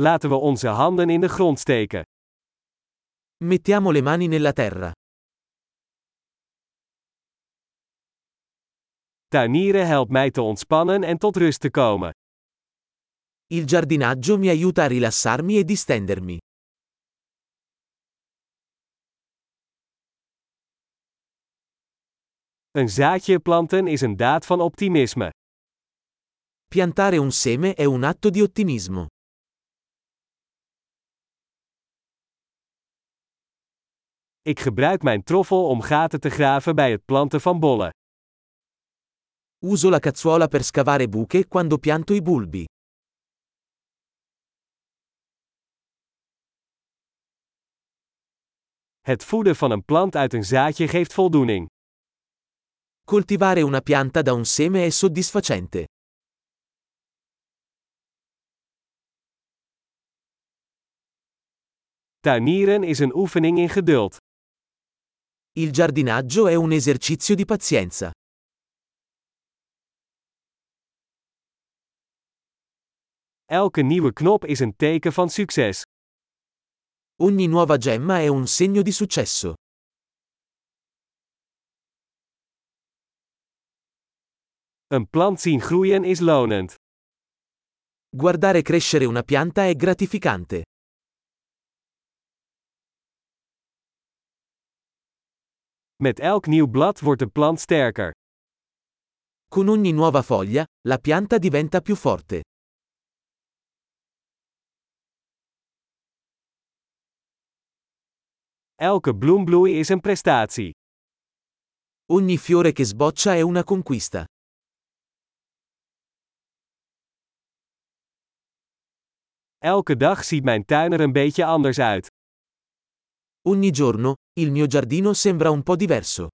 Laten we onze handen in de grond steken. Mettiamo le mani nella terra. Tuinieren helpt mij te ontspannen en tot rust te komen. Il giardinaggio mi aiuta a rilassarmi e distendermi. Een zaadje planten is een daad van optimisme. Piantare un seme è un atto di ottimismo. Ik gebruik mijn troffel om gaten te graven bij het planten van bollen. Uso la cazzuola per scavare buche quando pianto i bulbi. Het voeden van een plant uit een zaadje geeft voldoening. Coltivare una pianta da un seme è soddisfacente. Tuinieren is een oefening in geduld. Il giardinaggio è un esercizio di pazienza. Elke nieuwe knop is een teken van succes. Ogni nuova gemma è un segno di successo. Een plant zien groeien is lonend. Guardare crescere una pianta è gratificante. Met elk nieuw blad wordt de plant sterker. Con ogni nuova foglia, la pianta diventa più forte. Elke bloembloei is een prestatie. Ogni fiore che sboccia è una conquista. Elke dag ziet mijn tuin er een beetje anders uit. Ogni giorno, il mio giardino sembra un po' diverso.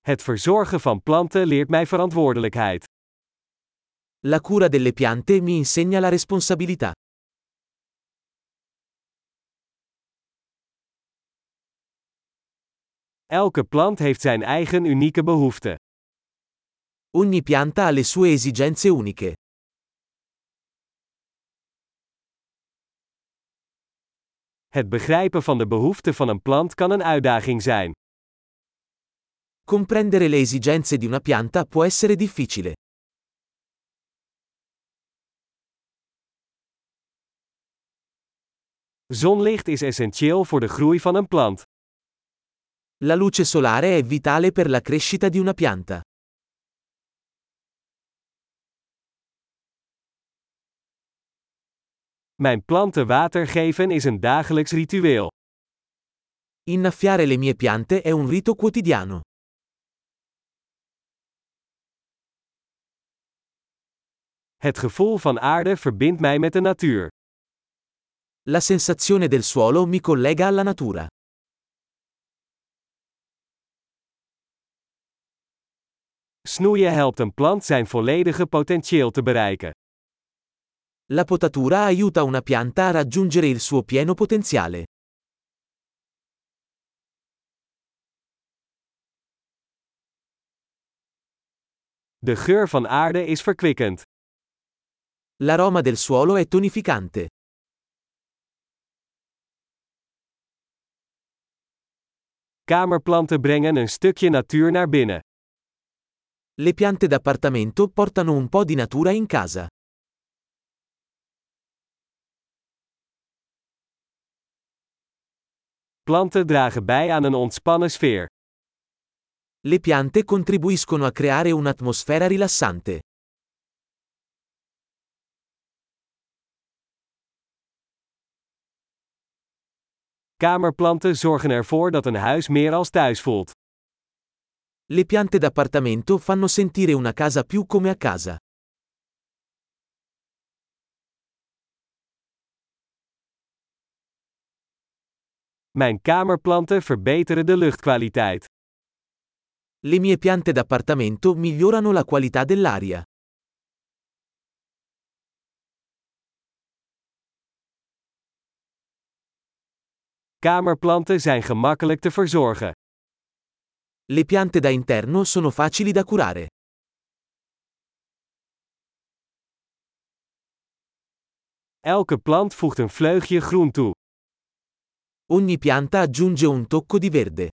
Het verzorgen van planten leert mij verantwoordelijkheid. La cura delle piante mi insegna la responsabilità. Elke plant heeft zijn eigen unieke behoeften. Ogni pianta ha le sue esigenze uniche. Het begrijpen van de behoeften van een plant kan een uitdaging zijn. Comprendere le esigenze di una pianta può essere difficile. Zonlicht is essentieel voor de groei van een plant. La luce solare è vitale per la crescita di una pianta. Mijn planten water geven is een dagelijks ritueel. Innaffiare le mie piante è un rito quotidiano. Het gevoel van aarde verbindt mij met de natuur. La sensazione del suolo mi collega alla natura. Snoeien helpt een plant zijn volledige potentieel te bereiken. La potatura aiuta una pianta a raggiungere il suo pieno potenziale. De geur van aarde is verkwikkend. L'aroma del suolo è tonificante. Kamerplanten brengen een stukje natuur naar binnen. Le piante d'appartamento portano un po' di natura in casa. Planten dragen bij aan een ontspannen sfeer. Le piante contribuiscono a creare un'atmosfera rilassante. Kamerplanten zorgen ervoor dat een huis meer als thuis voelt. Le piante d'appartamento fanno sentire una casa più come a casa. Mijn kamerplanten verbeteren de luchtkwaliteit. Le mie piante d'appartamento migliorano la qualità dell'aria. Kamerplanten zijn gemakkelijk te verzorgen. Le piante da interno sono facili da curare. Elke plant voegt een vleugje groen toe. Ogni pianta aggiunge un tocco di verde.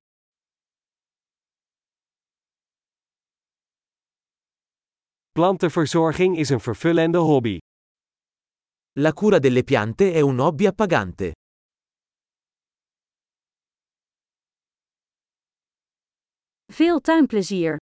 Plantenverzorging is een vervullende hobby. La cura delle piante è un hobby appagante. Veel tuinplezier!